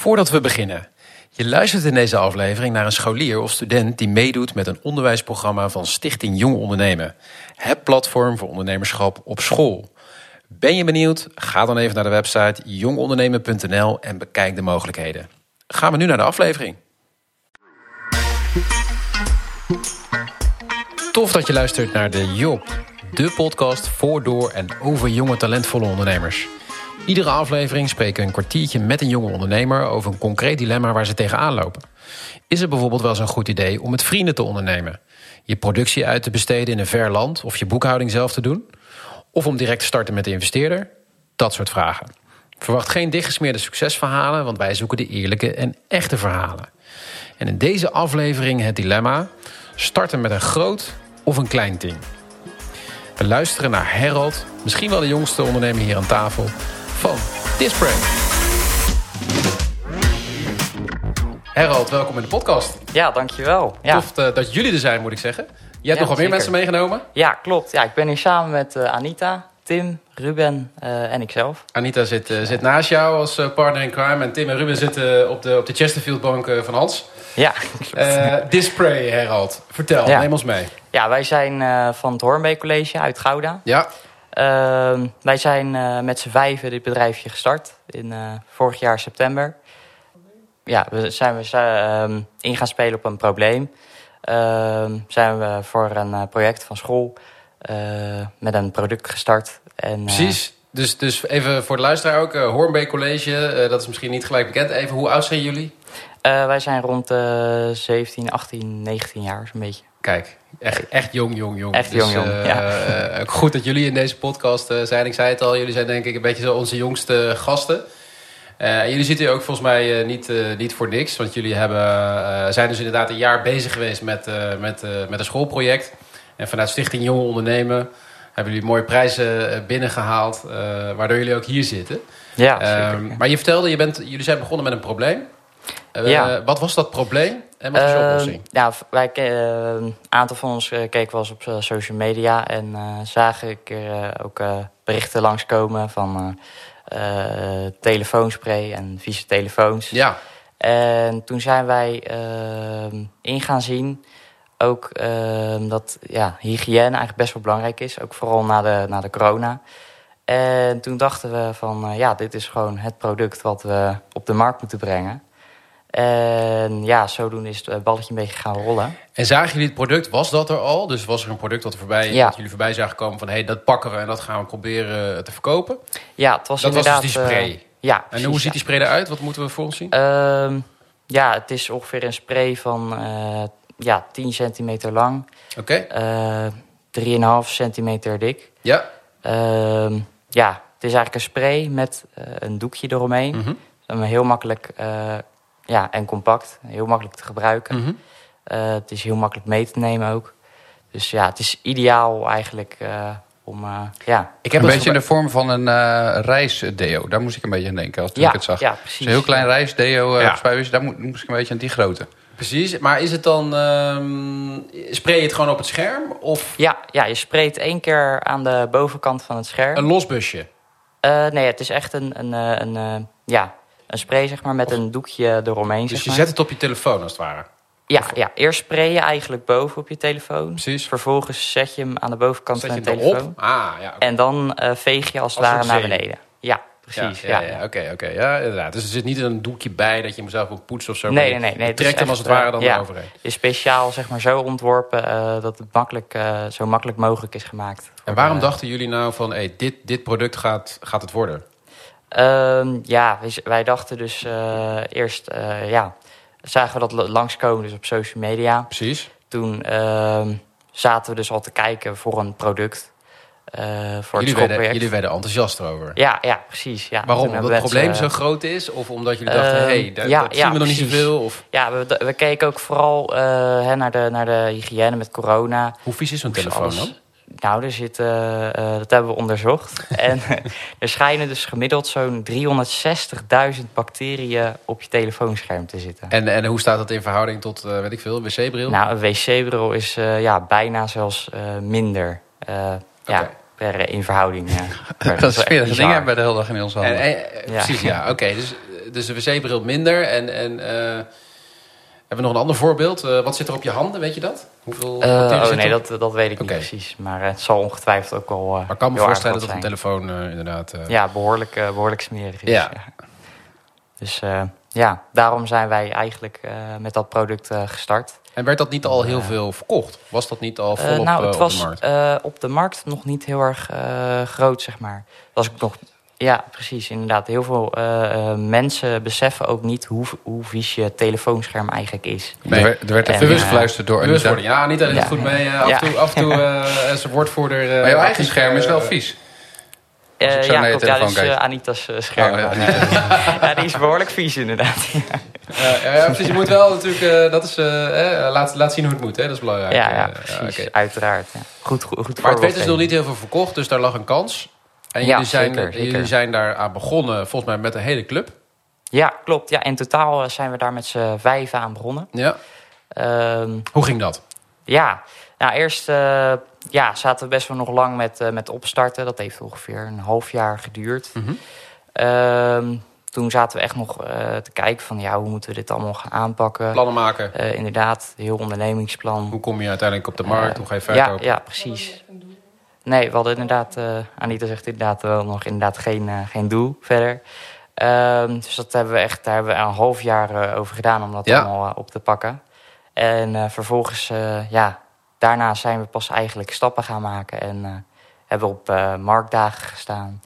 Voordat we beginnen. Je luistert in deze aflevering naar een scholier of student die meedoet met een onderwijsprogramma van Stichting Jong Ondernemen. Het platform voor ondernemerschap op school. Ben je benieuwd? Ga dan even naar de website jongondernemen.nl en bekijk de mogelijkheden. Gaan we nu naar de aflevering. Tof dat je luistert naar de Job, de podcast voor, door en over jonge talentvolle ondernemers. Iedere aflevering spreken we een kwartiertje met een jonge ondernemer over een concreet dilemma waar ze tegenaan lopen. Is het bijvoorbeeld wel eens een goed idee om met vrienden te ondernemen? Je productie uit te besteden in een ver land of je boekhouding zelf te doen? Of om direct te starten met de investeerder? Dat soort vragen. Verwacht geen dichtgesmeerde succesverhalen, want wij zoeken de eerlijke en echte verhalen. En in deze aflevering het dilemma: starten met een groot of een klein team. We luisteren naar Harold, misschien wel de jongste ondernemer hier aan tafel, van Display. Harold, welkom in de podcast. Ja, dankjewel. Ja, Tof eh, dat jullie er zijn, moet ik zeggen. Jij hebt Ja, nog wel meer mensen meegenomen. ja klopt. Ja, ik ben hier samen met eh, Anita, Tim, Ruben eh, en ikzelf. Anita zit, zit naast jou als partner in crime. En Tim en Ruben zitten op de, op de Chesterfield-bank eh, van Hans. Ja, Eh Display, Harold. Vertel, Ja. neem ons mee. ja wij zijn van het Hoornbeek College uit Gouda. Ja, Ehm, wij zijn eh, met z'n vijven dit bedrijfje gestart in eh, vorig jaar september. Ja, we zijn we ehm, in gaan spelen op een probleem. Ehm, zijn we voor een eh, project van school met een product gestart. En, precies. Dus, dus even voor de luisteraar ook. Hoornbeek College, dat is misschien niet gelijk bekend. Even, hoe oud zijn jullie? Wij zijn rond de 17, 18, 19 jaar, zo'n beetje. Kijk, echt, echt jong, jong, jong. Echt jong, jong, eh, ja. eh, ook goed dat jullie in deze podcast eh, zijn. Ik zei het al, jullie zijn denk ik een beetje zo onze jongste gasten. Eh, en jullie zitten hier ook volgens mij eh, niet, eh, niet voor niks. Want jullie hebben, eh, zijn dus inderdaad een jaar bezig geweest met, eh, met, eh, met een schoolproject. En vanuit Stichting Jong Ondernemen hebben jullie mooie prijzen eh, binnengehaald. eh, waardoor jullie ook hier zitten. Ja, Ehm, zeker. maar je vertelde, je bent, jullie zijn begonnen met een probleem. Eh, Ja. Wat was dat probleem en wat was je Ehm, oplossing? ja, wij ke- eh, een aantal van ons eh, keken wel eens op eh, social media en zagen eh, ook berichten langskomen van telefoonspray en vieze telefoons. Ja, En toen zijn wij ehm, in gaan zien ook ehm, dat ja, hygiëne eigenlijk best wel belangrijk is. Ook vooral na de, na de corona. En toen dachten we van ja, dit is gewoon het product wat we op de markt moeten brengen. En ja, zodoende is het balletje een beetje gaan rollen. En zagen jullie het product? Was dat er al? Dus was er een product dat, voorbij, Ja. dat jullie voorbij zagen komen van... hé, hey, dat pakken we en dat gaan we proberen te verkopen? Ja, het was Dat was inderdaad... dus die spray? eh, ja, En precies, hoe ziet ja. die spray eruit? Wat moeten we voor ons zien? Ehm, ja, het is ongeveer een spray van eh, ja, 10 centimeter lang. Oké, eh 3,5 centimeter dik. ja. Ehm, ja, het is eigenlijk een spray met eh, een doekje eromheen. Mhm. Een heel makkelijk eh, ja, en compact. Heel makkelijk te gebruiken. Mhm. Eh, het is heel makkelijk mee te nemen ook. Dus ja, het is ideaal eigenlijk eh, om... eh, ja. Ik heb een het beetje in de vorm van een eh, reisdeo. Daar moest ik een beetje aan denken als toen ja, ik het zag. ja, precies. een heel klein reisdeo. eh Ja. Daar moet- moest ik een beetje aan die grootte. Precies, maar is het dan... ehm, spray je het gewoon op het scherm? Of Ja, ja, je sprayt één keer aan de bovenkant van het scherm. een los busje? Eh, nee, het is echt een, een, eh, een, eh, ja, een spray zeg maar, met een doekje eromheen. Dus zeg je maar. zet het op je telefoon als het ware? Ja, ja, eerst spray je eigenlijk boven op je telefoon. Precies. Vervolgens zet je hem aan de bovenkant van je telefoon. Ah, ja. En dan eh, veeg je als het ware naar beneden. Ja, precies. Ja, ja, ja, oké, oké. Ja, inderdaad. Dus er zit niet een doekje bij dat je hem zelf moet poetsen of zo. Nee, nee, nee, nee, trekt hem als het ware eh, dan ja. eroverheen. Is speciaal zeg maar, zo ontworpen eh, dat het makkelijk, zo makkelijk mogelijk is gemaakt. En waarom dachten jullie nou van, hey, dit, dit product gaat, gaat het worden? Ehm, ja, wij, wij dachten dus eh, eerst, eh, ja, zagen we dat langskomen dus op social media. Precies. Toen ehm, zaten we dus al te kijken voor een product. eh, voor Jullie werden, jullie werden enthousiast erover. Ja, ja, precies. Ja. Waarom? Toen Omdat het probleem zo groot is? Of omdat jullie dachten, Ehm, hé, hey, daar, ja, dat ja, zien we nog niet zoveel? Of Ja, we, we keken ook vooral hè, naar, de, naar de hygiëne met corona. hoe vies is zo'n telefoon dan? Nou, er zit, eh, eh, dat hebben we onderzocht. en er schijnen dus gemiddeld zo'n 360.000 bacteriën op je telefoonscherm te zitten. En, en hoe staat dat in verhouding tot, eh, weet ik veel, een wc-bril? Nou, een wc-bril is eh, ja, bijna zelfs eh, minder. eh, ja, per, eh, in verhouding. Ja. Dat is bizar. dingen bij de hele dag in ons handen. En- en- eh, Ja. Precies, ja. Oké, dus, dus de wc-bril minder. En, en eh, hebben we nog een ander voorbeeld? Eh, wat zit er op je handen, weet je dat? Hoeveel Eh, oh nee, dat, dat weet ik niet precies. Maar eh, het zal ongetwijfeld ook wel. eh, Maar ik kan me voorstellen dat een telefoon inderdaad... Ja, behoorlijk, eh, behoorlijk smerig is. Ja. Dus ja, daarom zijn wij eigenlijk met dat product gestart. En werd dat niet al heel veel verkocht? Was dat niet al volop nou, eh, het op was de markt? op de markt nog niet heel erg groot, zeg maar. Was ik nog, ja, precies, inderdaad. Heel veel eh, eh, mensen beseffen ook niet hoe, hoe vies je telefoonscherm eigenlijk is. Nee. Er werd, er even eh, gefluisterd door Anita. Ja, niet alleen Ja. goed mee. af, Ja. toe, af en toe eh, is een woordvoerder... eh, Maar jouw eigen scherm is wel vies. Eh, Als ik zo ja, naar je klopt, ja, dat is Anita's scherm. Oh, ja, ja, die is behoorlijk vies inderdaad. Ja, ja, ja, precies. Je moet wel natuurlijk... eh, dat is, laat, laat zien hoe het moet. Hè? Dat is belangrijk. ja, ja, precies, oké. uiteraard. Ja. Goed, goed, goed Maar het werd dus nog niet heel veel verkocht, dus daar lag een kans. En Ja, jullie, zijn, zeker, zeker. jullie zijn daar aan begonnen, volgens mij met een hele club. Ja, klopt. Ja, in totaal eh, zijn we daar met z'n vijven aan begonnen. Ja. Ehm, Hoe ging dat? Ja, nou eerst eh, ja, zaten we best wel nog lang met, eh, met opstarten. Dat heeft ongeveer een half jaar geduurd. Mhm. Ehm, toen zaten we echt nog te kijken van ja, hoe moeten we dit allemaal gaan aanpakken. Plannen maken. Inderdaad, heel ondernemingsplan. Hoe kom je uiteindelijk op de markt? Hoe ga je ja, verkopen? ja, precies. Nee, we hadden inderdaad, eh, Anita zegt inderdaad wel nog inderdaad geen, eh, geen doel verder. Ehm, dus dat hebben we echt, daar hebben we een half jaar eh, over gedaan om dat Ja. allemaal op te pakken. En vervolgens, ja, daarna zijn we pas eigenlijk stappen gaan maken. En hebben we op marktdagen gestaan.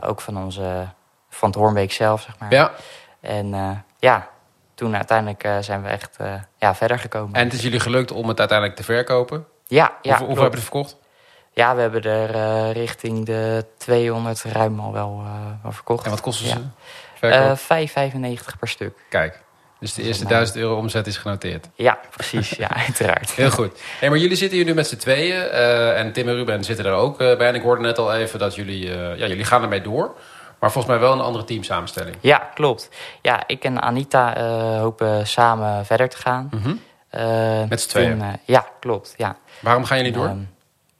Ook van onze, van het Hoornbeek zelf, zeg maar. Ja. En ja, toen uiteindelijk zijn we echt ja, verder gekomen. En het is jullie gelukt om het uiteindelijk te verkopen? ja, ja, hoeveel, hebben je er verkocht? Ja, we hebben er eh, richting de 200 ruim al wel, eh, wel verkocht. En wat kosten ze? Verkoop? Eh 5,95 per stuk. Kijk, dus de eerste mij- 1000 euro omzet is genoteerd. Ja, precies. ja, uiteraard. Heel goed. Hey, maar jullie zitten hier nu met z'n tweeën. en Tim en Ruben zitten er ook bij. En ik hoorde net al even dat jullie... ja, jullie gaan ermee door. Maar volgens mij wel een andere teamsamenstelling. Ja, klopt. Ja, ik en Anita hopen samen verder te gaan. Mhm. Met z'n tweeën? ja, klopt. Ja. Waarom gaan jullie door?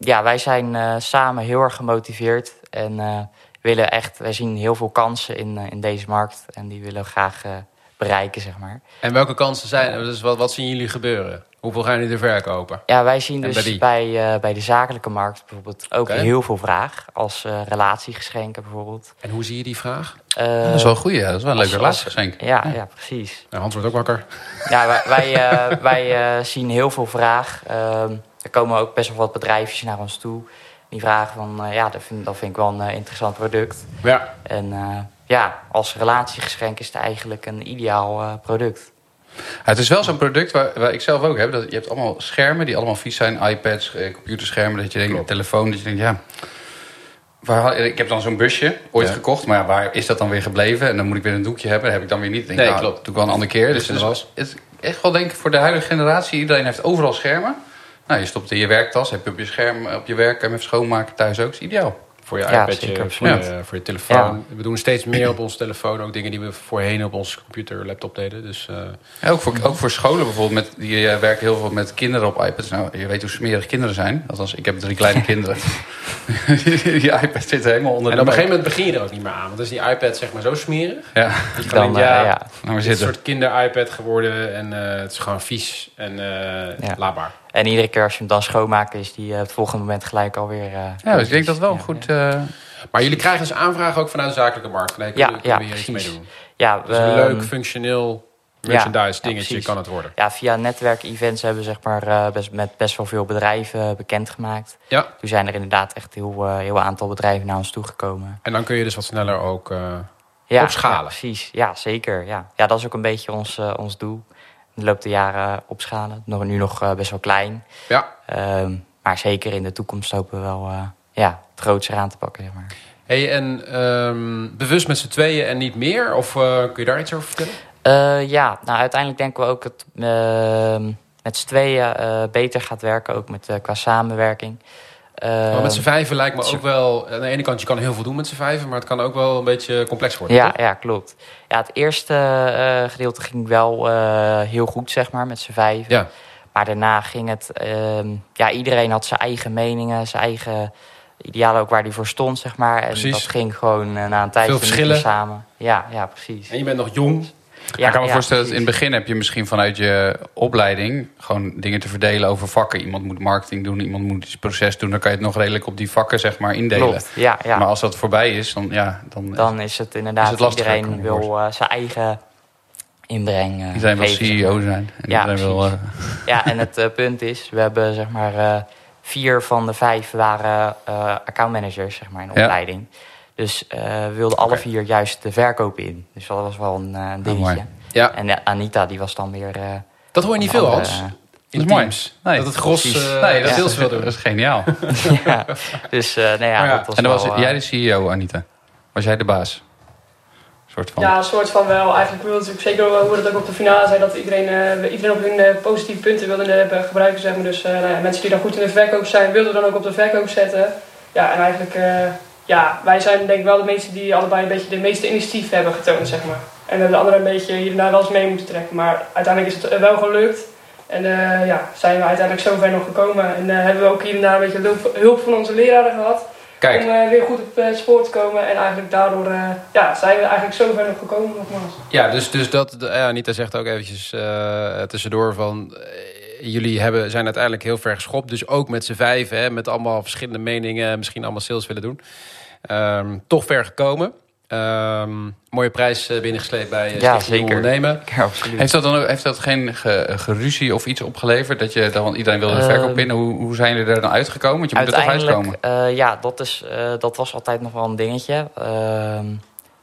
Ja, wij zijn eh, samen heel erg gemotiveerd. En eh, willen echt, wij zien heel veel kansen in, eh, in deze markt. En die willen we graag eh, bereiken, zeg maar. En welke kansen zijn er? Dus wat, wat zien jullie gebeuren? Hoeveel gaan jullie er verkopen? Ja, wij zien En dus bij bij, eh, bij de zakelijke markt bijvoorbeeld ook heel veel vraag. Als eh, relatiegeschenken bijvoorbeeld. En hoe zie je die vraag? Eh, dat is wel een goeie, ja. Dat is wel een leuk als- relatiegeschenk. Ja, ja, precies. Nou, Hans wordt ook wakker. Ja, wij, wij, eh, wij eh, zien heel veel vraag. Ehm, er komen ook best wel wat bedrijfjes naar ons toe. Die vragen van, eh, ja, dat vind, dat vind ik wel een eh, interessant product. Ja. En eh, ja, als relatiegeschenk is het eigenlijk een ideaal product. Ja, het is wel zo'n product waar, waar ik zelf ook heb. Dat je hebt allemaal schermen die allemaal vies zijn. iPads, computerschermen. Dat je denkt, Klopt. telefoon. Dat je denkt, ja... Waar, ik heb dan zo'n busje ooit Ja. gekocht. Maar ja, waar is dat dan weer gebleven? En dan moet ik weer een doekje hebben. Dat heb ik dan weer niet. Denk, Nee, nou, klopt. doe ik wel een andere keer. Dus, Dus het is, het echt wel denk ik voor de huidige generatie. Iedereen heeft overal schermen. Nou, je stopt in je werktas. Heb je op je scherm op je werk. Je hem even schoonmaken thuis ook. is ideaal. Voor je Ja, iPadje, voor, je, absoluut. voor je telefoon. We doen steeds meer op onze telefoon. Ook dingen die we voorheen op onze computer, laptop deden. Dus eh, Ja, ook, voor, ook voor scholen bijvoorbeeld. Met, die eh, werken heel veel met kinderen op iPads. Nou, je weet hoe smerig kinderen zijn. Althans, ik heb drie kleine kinderen. die iPad zit helemaal onder en op een gegeven moment begin je er ook niet meer aan. Want dan is die iPad zeg maar zo smerig. Ja, Dat je Dan, denkt, eh, ja, ja. nou maar het is een zitten. soort kinder-iPad geworden. En eh, het is gewoon vies en eh Ja. laadbaar. En iedere keer als je hem dan schoonmaakt, is die eh, het volgende moment gelijk alweer... eh, Ja, dus ik denk dat wel ja, goed... Ja, eh, Maar jullie krijgen dus aanvragen ook vanuit de zakelijke markt. Hey, Ja, ja, we hier iets mee precies. doen? ja, Dus een we- leuk, functioneel merchandise ja, dingetje precies. kan het worden. ja, via netwerkevents hebben we zeg maar, eh, best, met best wel veel bedrijven bekendgemaakt. Ja, Toen zijn er inderdaad echt heel, eh, heel aantal bedrijven naar ons toegekomen. en dan kun je dus wat sneller ook... eh, Ja, Opschalen. ja, precies. Ja, zeker. Ja. ja, dat is ook een beetje ons, ons doel. De loop der jaren opschalen. Nog, nu nog eh, best wel klein. ja. Ehm, maar zeker in de toekomst hopen we wel eh, ja, het grootste aan te pakken. Zeg maar. Hey, en ehm, bewust met z'n tweeën en niet meer? Of eh, kun je daar iets over vertellen? Ja, nou uiteindelijk denken we ook dat ehm, met z'n tweeën beter gaat werken. Ook met, qua samenwerking. Maar met z'n Ehm, vijven lijkt me z'n- ook wel... Aan de ene kant, je kan heel veel doen met z'n vijven... maar het kan ook wel een beetje complex worden, Ja, toch? ja, klopt. Ja, het eerste eh, gedeelte ging wel eh, heel goed, zeg maar, met z'n vijven. Ja. Maar daarna ging het... ehm, ja, iedereen had zijn eigen meningen, zijn eigen idealen ook waar die voor stond, zeg maar. En Precies. dat ging gewoon eh, na een tijdje niet meer verschillen. samen. Ja, ja, precies. En je bent nog jong. Ja, ik kan me ja, voorstellen dat in het begin heb je misschien vanuit je opleiding gewoon dingen te verdelen over vakken. Iemand moet marketing doen, iemand moet iets proces doen. Dan kan je het nog redelijk op die vakken zeg maar indelen. Klopt, ja, ja. Maar als dat voorbij is, dan ja, dan, dan is het inderdaad, Is het iedereen wil eh, zijn eigen inbreng iedereen wil geven, zeg maar. CEO zijn. En Ja, eh, Ja, en het eh, punt is, we hebben zeg maar vier van de vijf waren accountmanagers zeg maar in de Ja. Dus eh, we wilden alle vier juist de verkoop in. Dus dat was wel een, eh, een dingetje. Ja, en eh, Anita die was dan weer... eh, dat hoor je niet veel, andere, Hans. In Dat teams. Nee, dat het gros eh nee, dat, is, wil dat doen. is geniaal. ja, dus eh nou ja, Maar ja, dat was en dan was jij de CEO, Anita. Was jij de baas? soort van. Ja, een soort van wel. Eigenlijk wil natuurlijk zeker wel hoe het ook op de finale zei, dat iedereen, eh, iedereen op hun eh, positieve punten wilde hebben gebruiken. Zeg maar. Dus eh, nou ja, mensen die dan goed in de verkoop zijn, wilden dan ook op de verkoop zetten. Ja, en eigenlijk, eh, ja, wij zijn denk ik wel de mensen die allebei een beetje de meeste initiatief hebben getoond, zeg maar. En hebben de anderen een beetje hier en daar wel eens mee moeten trekken. Maar uiteindelijk is het eh, wel gelukt. En eh, ja, zijn we uiteindelijk zo ver nog gekomen. En eh, hebben we ook hier en daar een beetje hulp, hulp van onze leraren gehad. Kijk, Om weer goed op het spoor te komen. En eigenlijk daardoor ja, zijn we eigenlijk zo ver nog gekomen nogmaals. ja, dus, dus dat, ja, Anita zegt ook eventjes tussendoor van... jullie hebben, zijn uiteindelijk heel ver geschopt. Dus ook met z'n vijf, hè, met allemaal verschillende meningen... misschien allemaal sales willen doen. Ehm, toch ver gekomen. Ehm, mooie prijs eh, binnengesleept bij eh, Ja, zeker. Ondernemen. Ja, absoluut. Heeft dat dan ook, heeft dat geen ge- geruzie of iets opgeleverd? Dat je dan iedereen wilde de Ehm, verkoop in? Hoe, hoe zijn jullie er dan uitgekomen? Want je moet er toch uitkomen. Uiteindelijk, eh, ja, dat, is, eh, dat was altijd nog wel een dingetje. Ehm,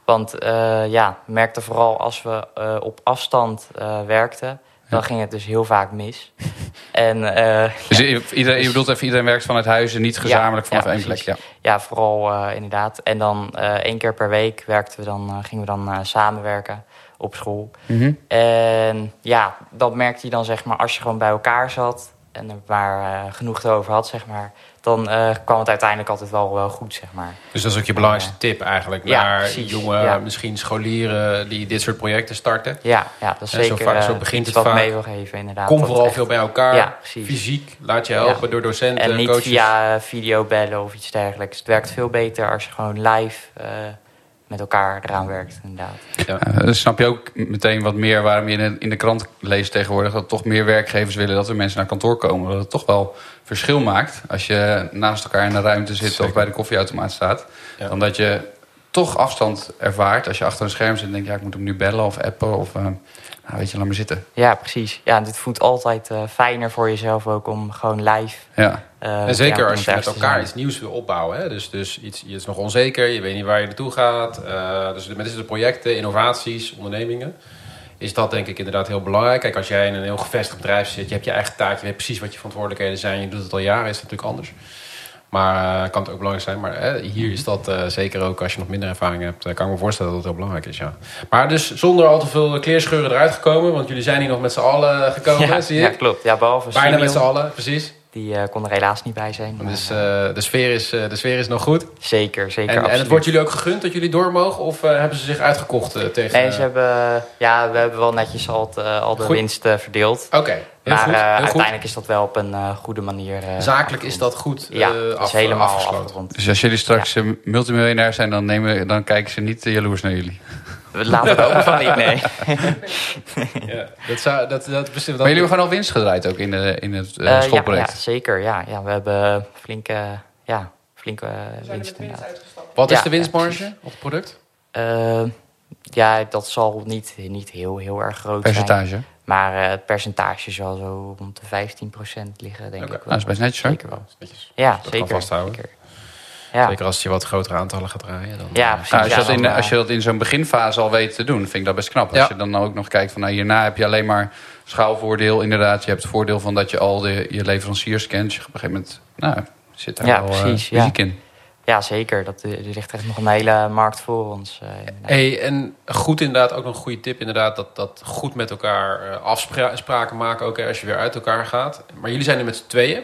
want eh, ja, we merkten vooral als we eh, op afstand eh, werkten, dan ging het dus heel vaak mis. en eh, Dus iedereen, je bedoelt even, iedereen werkt vanuit huis en niet gezamenlijk vanaf één plek. Ja. ja, vooral eh, inderdaad. En dan eh, één keer per week werkten we dan, gingen we dan samenwerken op school. Mhm. En ja, dat merkte je dan zeg maar als je gewoon bij elkaar zat en er maar eh, genoeg erover had, zeg maar. Dan eh, kwam het uiteindelijk altijd wel, wel goed, zeg maar. Dus dat is ook je belangrijkste tip eigenlijk... Ja, naar precies. jonge, Ja. misschien scholieren die dit soort projecten starten. Ja, ja dat is zo zeker vaak- zo eh, begint het wat vaak. mee wil geven, inderdaad. Kom vooral echt- veel bij elkaar. Ja. Fysiek, laat je helpen door docenten, En niet coaches. via eh, video bellen of iets dergelijks. Het werkt veel beter als je gewoon live met elkaar eraan werkt, inderdaad. Ja. Eh, dan snap je ook meteen wat meer waarom je in de, in de krant leest tegenwoordig. Dat toch meer werkgevers willen dat er mensen naar kantoor komen. Dat het toch wel verschil maakt als je naast elkaar in een ruimte zit Zeker. of bij de koffieautomaat staat. Ja. Dan dat je toch afstand ervaart als je achter een scherm zit en denkt, ja, ik moet hem nu bellen of appen of eh, nou, weet je, laat maar zitten. Ja, precies. Ja, dit voelt altijd eh, fijner voor jezelf ook om gewoon live... Ja. eh, En zeker ja, als je met elkaar iets nieuws wil opbouwen. Hè? Dus, dus iets, je is nog onzeker, je weet niet waar je naartoe gaat. Eh, dus met deze projecten, innovaties, ondernemingen... is dat denk ik inderdaad heel belangrijk. Kijk, als jij in een heel gevestigd bedrijf zit... je hebt je eigen taak, je weet precies wat je verantwoordelijkheden zijn... je doet het al jaren, is het natuurlijk anders. Maar eh, kan het ook belangrijk zijn. Maar hè, hier is dat eh, zeker ook als je nog minder ervaring hebt... eh, kan ik me voorstellen dat het heel belangrijk is, ja. Maar dus zonder al te veel kleerscheuren eruit gekomen... want jullie zijn hier nog met z'n allen gekomen, Ja, zie ja, ik. klopt. Ja, behalve Bijna met z'n allen, precies. Die eh, kon er helaas niet bij zijn. maar, Dus eh, de, sfeer is, eh, de sfeer is nog goed. zeker, zeker. En, en het wordt jullie ook gegund dat jullie door mogen? Of hebben ze zich uitgekocht tegen... Nee, ze hebben, ja, we hebben wel netjes al, het, al de Goed. winst verdeeld. Oké, maar goed. eh, heel goed. uiteindelijk is dat wel op een eh, goede manier. eh, Zakelijk is dat goed Ja, eh, dat is af- helemaal afgesloten. afgerond. Dus als jullie straks eh, multimiljonair zijn, dan, nemen, dan kijken ze niet jaloers naar jullie. We laten het open van niet, nee. Ja, dat zou... Dat, dat, dat, Maar jullie hebben gewoon al winst gedraaid ook in, de, in het ja, schoolproject. ja, zeker. Ja, ja, we hebben flinke, ja, flinke zijn winst winst. Wat is Ja, de winstmarge op het product? Eh, ja, dat zal niet, niet heel, heel erg groot zijn. Percentage. Maar eh, het percentage zal zo rond de 15% liggen, denk ik wel. Nou, dat is best netjes hoor. Zeker wel. Netjes. Ja, Dat kan zeker. vasthouden. zeker. Ja. Zeker als je wat grotere aantallen gaat draaien. Dan, Ja, eh, precies. Nou, als, je Ja, dat in, als je eh, dat in zo'n beginfase al weet te doen, vind ik dat best knap. Als je dan ook nog kijkt van nou, hierna heb je alleen maar schaalvoordeel. Inderdaad, je hebt het voordeel van dat je al de, je leveranciers kent. Je op een gegeven moment nou, zit daar Ja, wel eh, precies, ja. muziek in. Ja, zeker. Dat, er ligt echt nog een hele markt voor ons. eh. Hey, en goed inderdaad, ook nog een goede tip inderdaad, dat, dat goed met elkaar eh, afspraken maken, ook hè, als je weer uit elkaar gaat. Maar jullie zijn er met z'n tweeën.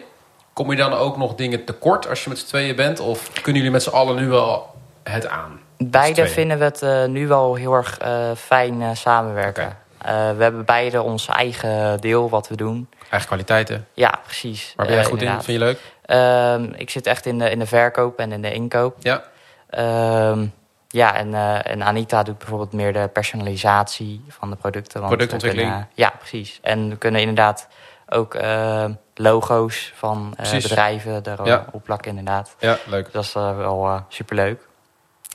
Kom je dan ook nog dingen tekort als je met z'n tweeën bent? Of kunnen jullie met z'n allen nu wel het aan? Beide vinden we het eh, nu wel heel erg eh, fijn eh, samenwerken. We hebben beide ons eigen deel wat we doen. Eigen kwaliteiten. Ja, precies. Waar ben jij goed in? Vind je leuk? Ehm, ik zit echt in de, in de verkoop en in de inkoop. Ja. Ehm, ja, en, en Anita doet bijvoorbeeld meer de personalisatie van de producten. want Productontwikkeling. kunnen- ja, precies. En we kunnen inderdaad ook eh, logo's van eh, bedrijven erop Ja. plakken, inderdaad. Ja, leuk. Dat is eh, wel eh, superleuk.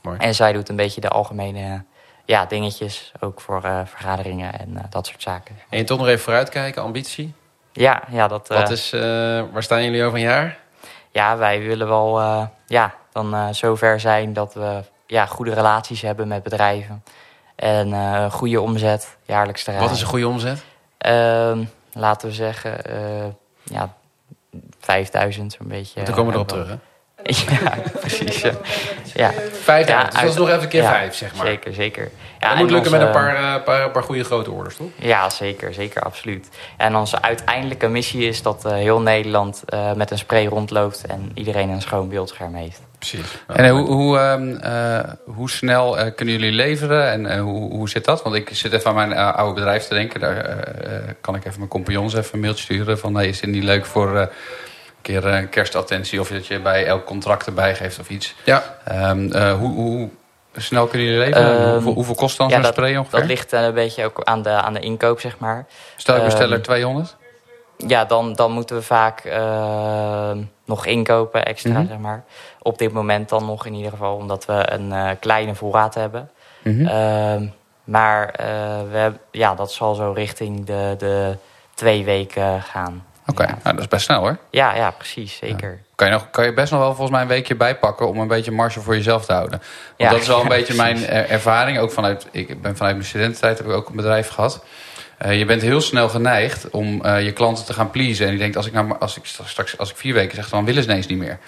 Mooi. En zij doet een beetje de algemene ja, dingetjes, ook voor eh, vergaderingen en eh, dat soort zaken. En toch nog even vooruitkijken, ambitie. Ja, ja, dat, eh, Wat is, eh, waar staan jullie over een jaar? ja wij willen wel eh, ja, dan eh, zover zijn dat we ja, goede relaties hebben met bedrijven. En eh, goede omzet, jaarlijks te Wat is een goede omzet? Ehm, laten we zeggen, eh, ja, 5000 zo'n beetje. Dan komen we erop terug, hè? Ja, precies. Ja, ja Vijf, Ja, dus dat is nog even keer ja, vijf, zeg maar. zeker, zeker. Ja, dat moet lukken met een paar, eh, paar, paar goede grote orders, toch? Ja, zeker, zeker, absoluut. En onze uiteindelijke missie is dat eh, heel Nederland eh, met een spray rondloopt en iedereen een schoon beeldscherm heeft. Precies. En eh, hoe, hoe, ehm, eh, hoe snel eh, kunnen jullie leveren en eh, hoe, hoe zit dat? Want ik zit even aan mijn eh, oude bedrijf te denken. Daar eh, eh, kan ik even mijn compagnons even een mailtje sturen van... Hey, is dit niet leuk voor eh, keer een kerstattentie... of dat je bij elk contract erbij geeft of iets. Ja. Ehm, eh, hoe, hoe snel kunnen jullie leveren? Ehm, hoeveel, hoeveel kost dan ja, zo'n spray ongeveer? Dat ligt eh, een beetje ook aan de, aan de inkoop, zeg maar. Stel ik bestel er ehm, 200? Ja, dan, dan moeten we vaak eh, nog inkopen extra, Mhm. zeg maar. Op dit moment dan nog in ieder geval, omdat we een eh, kleine voorraad hebben. Mhm. Ehm, maar eh, we hebben, ja, dat zal zo richting de, de twee weken gaan. Oké, Ja. nou, dat is best snel hoor. Ja, ja, precies, zeker. Kan je, nog, kan je best nog wel volgens mij een weekje bijpakken om een beetje marge voor jezelf te houden. Want Ja, dat is wel een beetje mijn er- ervaring. Ook vanuit, ik ben vanuit mijn studententijd heb ik ook een bedrijf gehad. Eh, je bent heel snel geneigd om eh, je klanten te gaan pleasen. En je denkt, als ik, nou, als ik straks als ik vier weken zeg, dan willen ze ineens niet meer.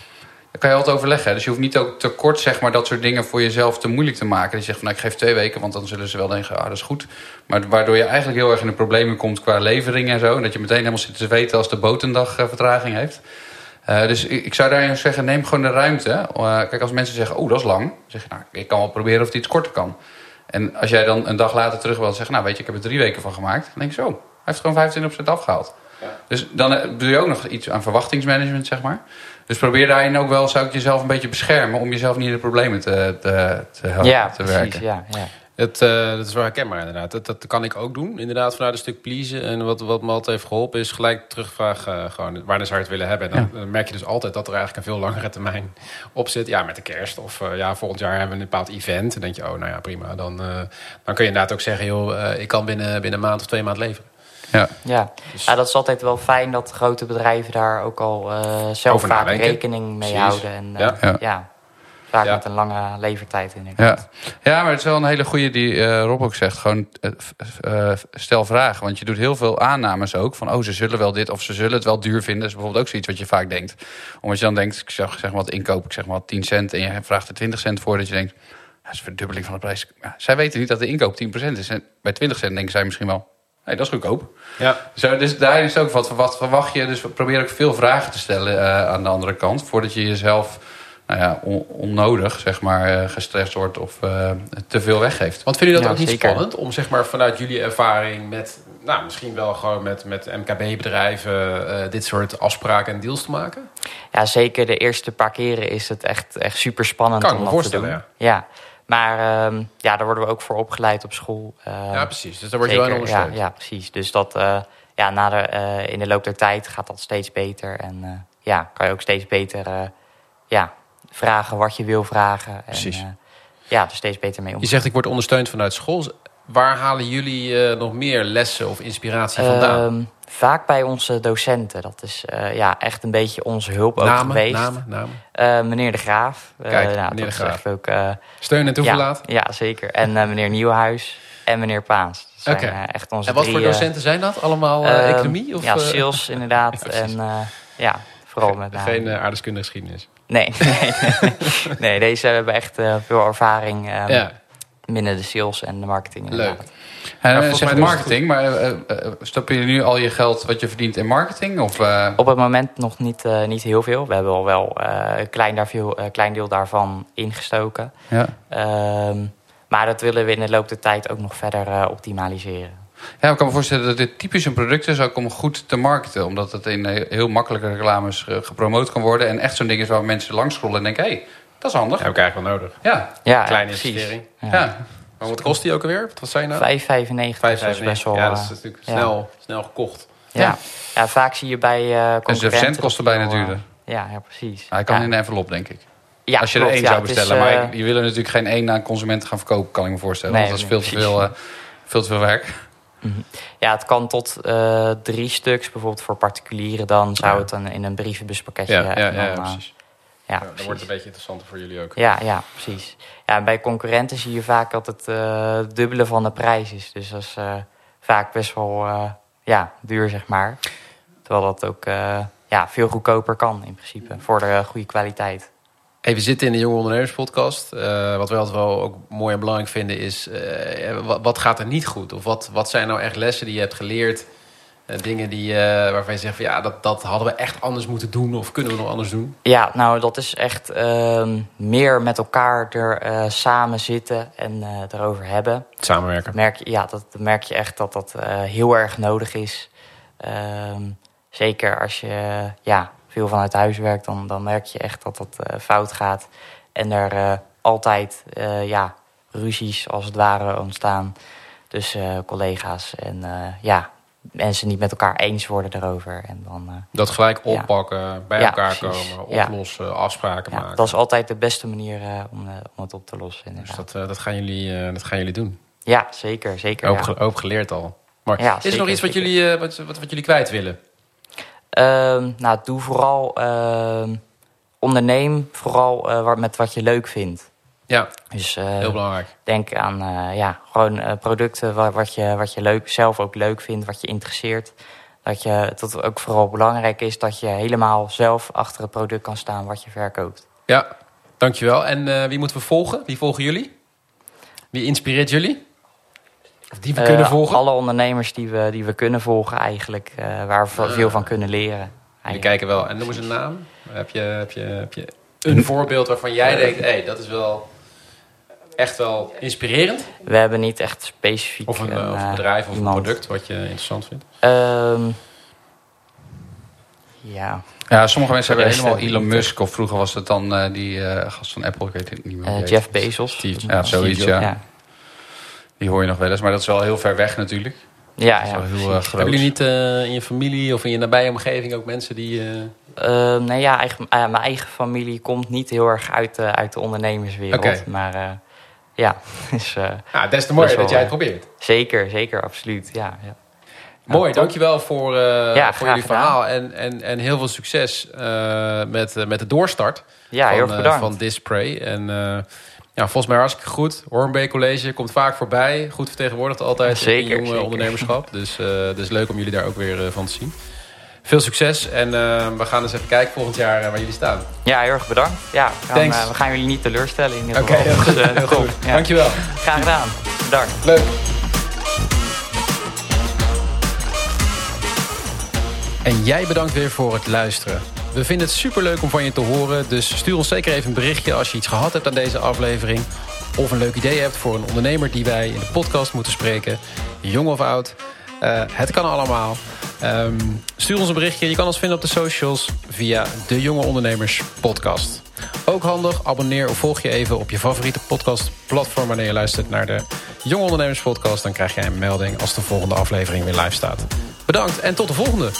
Kan je altijd overleggen. Dus je hoeft niet ook te kort zeg maar, dat soort dingen voor jezelf te moeilijk te maken. Dat je zegt van nou, ik geef twee weken, want dan zullen ze wel denken, ah, dat is goed. Maar waardoor je eigenlijk heel erg in de problemen komt qua levering en zo. En dat je meteen helemaal zit te weten als de boot een dag eh, vertraging heeft. Eh, dus ik, ik zou daarin zeggen, neem gewoon de ruimte. Eh, kijk, als mensen zeggen, oh, dat is lang. Dan zeg je, nou, ik kan wel proberen of het iets korter kan. En als jij dan een dag later terug wilt zeggen, nou weet je, ik heb er drie weken van gemaakt. Dan denk je zo, hij heeft gewoon 25% afgehaald. Dus dan eh, doe je ook nog iets aan verwachtingsmanagement, zeg maar. Dus probeer daarin ook wel, zou ik jezelf een beetje beschermen... om jezelf niet in de problemen te, te, te helpen, ja, te precies, werken. ja, ja. Het, eh, dat is wel herkenbaar inderdaad. Dat, dat kan ik ook doen, inderdaad, vanuit een stuk pleasen. En wat, wat me altijd heeft geholpen is gelijk terugvragen gewoon, wanneer zou je het willen hebben. En dan, dan merk je dus altijd dat er eigenlijk een veel langere termijn op zit. Ja, met de kerst of eh, ja, volgend jaar hebben we een bepaald event. En dan denk je, oh nou ja, prima. Dan, eh, dan kun je inderdaad ook zeggen, joh, eh, ik kan binnen, binnen een maand of twee maanden leveren. Ja. Ja. Dus- ja, dat is altijd wel fijn dat grote bedrijven daar ook al eh, zelf Over vaak nadenken. rekening mee Precies. houden. En, eh, Ja. ja. Ja. vaak Ja. met een lange levertijd inderdaad. Ja. ja, maar het is wel een hele goede die eh, Rob ook zegt. Gewoon stel vragen. Want je doet heel veel aannames ook. Van, oh, ze zullen wel dit of ze zullen het wel duur vinden. Dat is bijvoorbeeld ook zoiets wat je vaak denkt. Omdat je dan denkt, ik zeg, zeg maar wat inkoop, ik zeg maar wat 10 cent. En je vraagt er 20 cent voor. Dat je denkt, dat is een verdubbeling van de prijs. Ja, zij weten niet dat de inkoop 10% is. En bij 20 cent denken zij misschien wel, nee, dat is goedkoop. Ja. Zo, dus daarin is het ook wat, wat verwacht je. Dus probeer ook veel vragen te stellen eh, aan de andere kant. Voordat je jezelf nou ja, on- onnodig zeg maar, eh, gestrest wordt of eh, te veel weggeeft. Want vinden jullie dat Ja, ook niet zeker. spannend om zeg maar vanuit jullie ervaring met, nou misschien wel gewoon met, met MKB-bedrijven eh, dit soort afspraken en deals te maken? Ja, zeker de eerste paar keren is het echt, echt super spannend Kan ik om me voorstellen, te doen. Ja. Maar ehm, ja, daar worden we ook voor opgeleid op school. Eh, ja, precies. Dus daar word je wel zeker, ja, ondersteund. ja, precies. Dus dat, eh, ja, na de, eh, in de loop der tijd gaat dat steeds beter. En eh, ja, kan je ook steeds beter ja, vragen wat je wil vragen. En, Precies. eh, ja, er steeds beter mee om. Je zegt ik word ondersteund vanuit school. Waar halen jullie eh, nog meer lessen of inspiratie vandaan? Ehm, vaak bij onze docenten. Dat is eh, ja, echt een beetje onze hulp ook geweest. namen, namen. Eh, meneer De Graaf. Kijk, nou, meneer De Graaf. ook, Steun en toeverlaat. ja, ja, zeker. En meneer Nieuwenhuis en meneer Paans. Zijn Oké. echt onze En wat drie, voor docenten zijn dat? Allemaal eh, ehm, economie? Of, ja, sales inderdaad. Ja, en ja, vooral met name. Geen aardeskundige geschiedenis. Nee, nee, nee. nee, deze hebben echt veel ervaring eh, ja, binnen de sales en de marketing. leuk. En uh, volgens zeg het marketing, maar eh, eh, stop je nu al je geld wat je verdient in marketing? Of, eh, Op het moment nog niet, eh, niet heel veel. We hebben al wel eh, een klein, daar veel, eh, klein deel daarvan ingestoken. ja. Ehm, maar dat willen we in de loop der tijd ook nog verder eh, optimaliseren. Ja, ik kan me voorstellen dat dit typisch een product is ook om goed te marketen. Omdat het in eh, heel makkelijke reclames eh, gepromoot kan worden. En echt zo'n ding is waar mensen langs scrollen en denken... hé, hey, dat is handig. heb ik eigenlijk wel nodig. Ja, Ja, Kleine investering. Ja. ja. Maar wat kost die ook alweer? Wat zei je nou? 5,95 dat is best wel... Ja, dat is eh, natuurlijk ja. snel, snel gekocht. ja. Ja. vaak zie je bij eh En concurrenten... zijn verzend kost dat er bijna al, eh, duurder. Ja, ja, precies. Hij kan ja. in een envelop, denk ik. Ja, Als je klopt, er één ja, zou is, bestellen. maar je wil er natuurlijk geen één aan consumenten gaan verkopen, kan ik me voorstellen. Nee, want dat is veel nee, te veel, veel te veel werk. Ja, het kan tot eh, drie stuks. Bijvoorbeeld voor particulieren dan zou Ja. het dan in een brievenbuspakketje... Ja, ja, ja, ja, precies. Ja, Ja, dan precies. wordt het een beetje interessanter voor jullie ook. Ja, ja, precies. Ja, en bij concurrenten zie je vaak dat het eh, dubbele van de prijs is. Dus dat is eh, vaak best wel eh, ja, duur, zeg maar. Terwijl dat ook eh, ja, veel goedkoper kan in principe. Voor de goede kwaliteit. Hey, we zitten in de Jonge Ondernemers podcast. Eh, wat wij altijd wel ook mooi en belangrijk vinden is... eh, wat, wat gaat er niet goed? Of wat, wat zijn nou echt lessen die je hebt geleerd? Eh, dingen die, eh, waarvan je zegt van ja, dat, dat hadden we echt anders moeten doen. Of kunnen we nog anders doen? Ja, nou, dat is echt ehm, meer met elkaar er eh, samen zitten en eh erover hebben. Samenwerken. merk je, ja, dat, dan merk je echt dat dat eh, heel erg nodig is. Ehm, zeker als je ja, veel vanuit huis werkt, dan, dan merk je echt dat dat eh, fout gaat. En er eh, altijd eh, ja, ruzies als het ware ontstaan tussen collega's. En eh, ja, mensen niet met elkaar eens worden erover. En dan, eh, Dat gelijk Ja. oppakken, bij Ja, elkaar precies. komen, Ja. oplossen, afspraken ja, maken. dat is altijd de beste manier eh, om, eh, om het op te lossen. Dus Inderdaad. dat, eh, dat, gaan jullie, dat gaan jullie doen. Ja, zeker. zeker Hoop, ja. ge- hoop geleerd al. Maar is er nog iets wat zeker. jullie, wat, wat, wat jullie kwijt willen? Ehm, nou, doe vooral ehm, onderneem vooral met wat je leuk vindt. Ja, Dus eh, heel belangrijk. denk aan eh, ja, gewoon eh, producten wat, wat, je, wat je leuk, zelf ook leuk vindt, wat je interesseert. Dat, je, dat het ook vooral belangrijk is dat je helemaal zelf achter het product kan staan wat je verkoopt. Ja, dankjewel. En wie moeten we volgen? Wie volgen jullie? Wie inspireert jullie? Of die we kunnen volgen? Alle ondernemers die we, die we kunnen volgen eigenlijk, waar we veel van kunnen leren. We kijken wel. En noem eens een naam. Heb je, heb je, heb je een voorbeeld waarvan jij denkt... hé, hey, dat is wel echt wel inspirerend? We hebben niet echt specifiek Of een, eh, of een eh, bedrijf of een product wat je interessant vindt? Ehm, ja, Ja, sommige mensen hebben helemaal Elon Musk. Of vroeger was het dan eh, die eh, gast van Apple. Ik weet het niet meer. die Jeff. Bezos. Steve- Ja, zoiets, ja. Ja, Die hoor je nog wel eens. Maar dat is wel heel ver weg natuurlijk. ja, Dat is ja, wel heel groot. Hebben jullie niet in je familie of in je nabije omgeving ook mensen die... eh, Ehm, nee, ja, eigen, mijn eigen familie komt niet heel erg uit, de uit de ondernemerswereld. Oké. Maar eh, ja, dus, eh, Ja, des te mooier Dat jij wel, het probeert. zeker, zeker, absoluut. Ja, ja. Mooi, dankjewel voor, eh, Ja, voor jullie gedaan. verhaal. En, en, en heel veel succes eh, met, eh, met de doorstart ja heel van, erg eh, bedankt. van Display. En eh, ja, volgens mij hartstikke goed. Hornbeek College komt vaak voorbij. Goed vertegenwoordigd altijd Zeker, in jonge zeker. ondernemerschap. Dus, eh dus leuk om jullie daar ook weer eh, van te zien. Veel succes en eh, we gaan eens even kijken volgend jaar eh, waar jullie staan. Ja, heel erg bedankt. Ja, we gaan, Thanks. eh, we gaan jullie niet teleurstellen in ieder Oké, geval. heel goed. Dus, eh, heel top. goed. Ja. Dankjewel. Graag gedaan. Bedankt. Leuk. En jij bedankt weer voor het luisteren. We vinden het superleuk om van je te horen. Dus stuur ons zeker even een berichtje als je iets gehad hebt aan deze aflevering. Of een leuk idee hebt voor een ondernemer die wij in de podcast moeten spreken. Jong of oud. Eh, het kan allemaal. Ehm, stuur ons een berichtje. Je kan ons vinden op de socials via de Jonge Ondernemers podcast. Ook handig, abonneer of volg je even op je favoriete podcastplatform... wanneer je luistert naar de Jonge Ondernemers podcast. Dan krijg jij een melding als de volgende aflevering weer live staat. Bedankt en tot de volgende.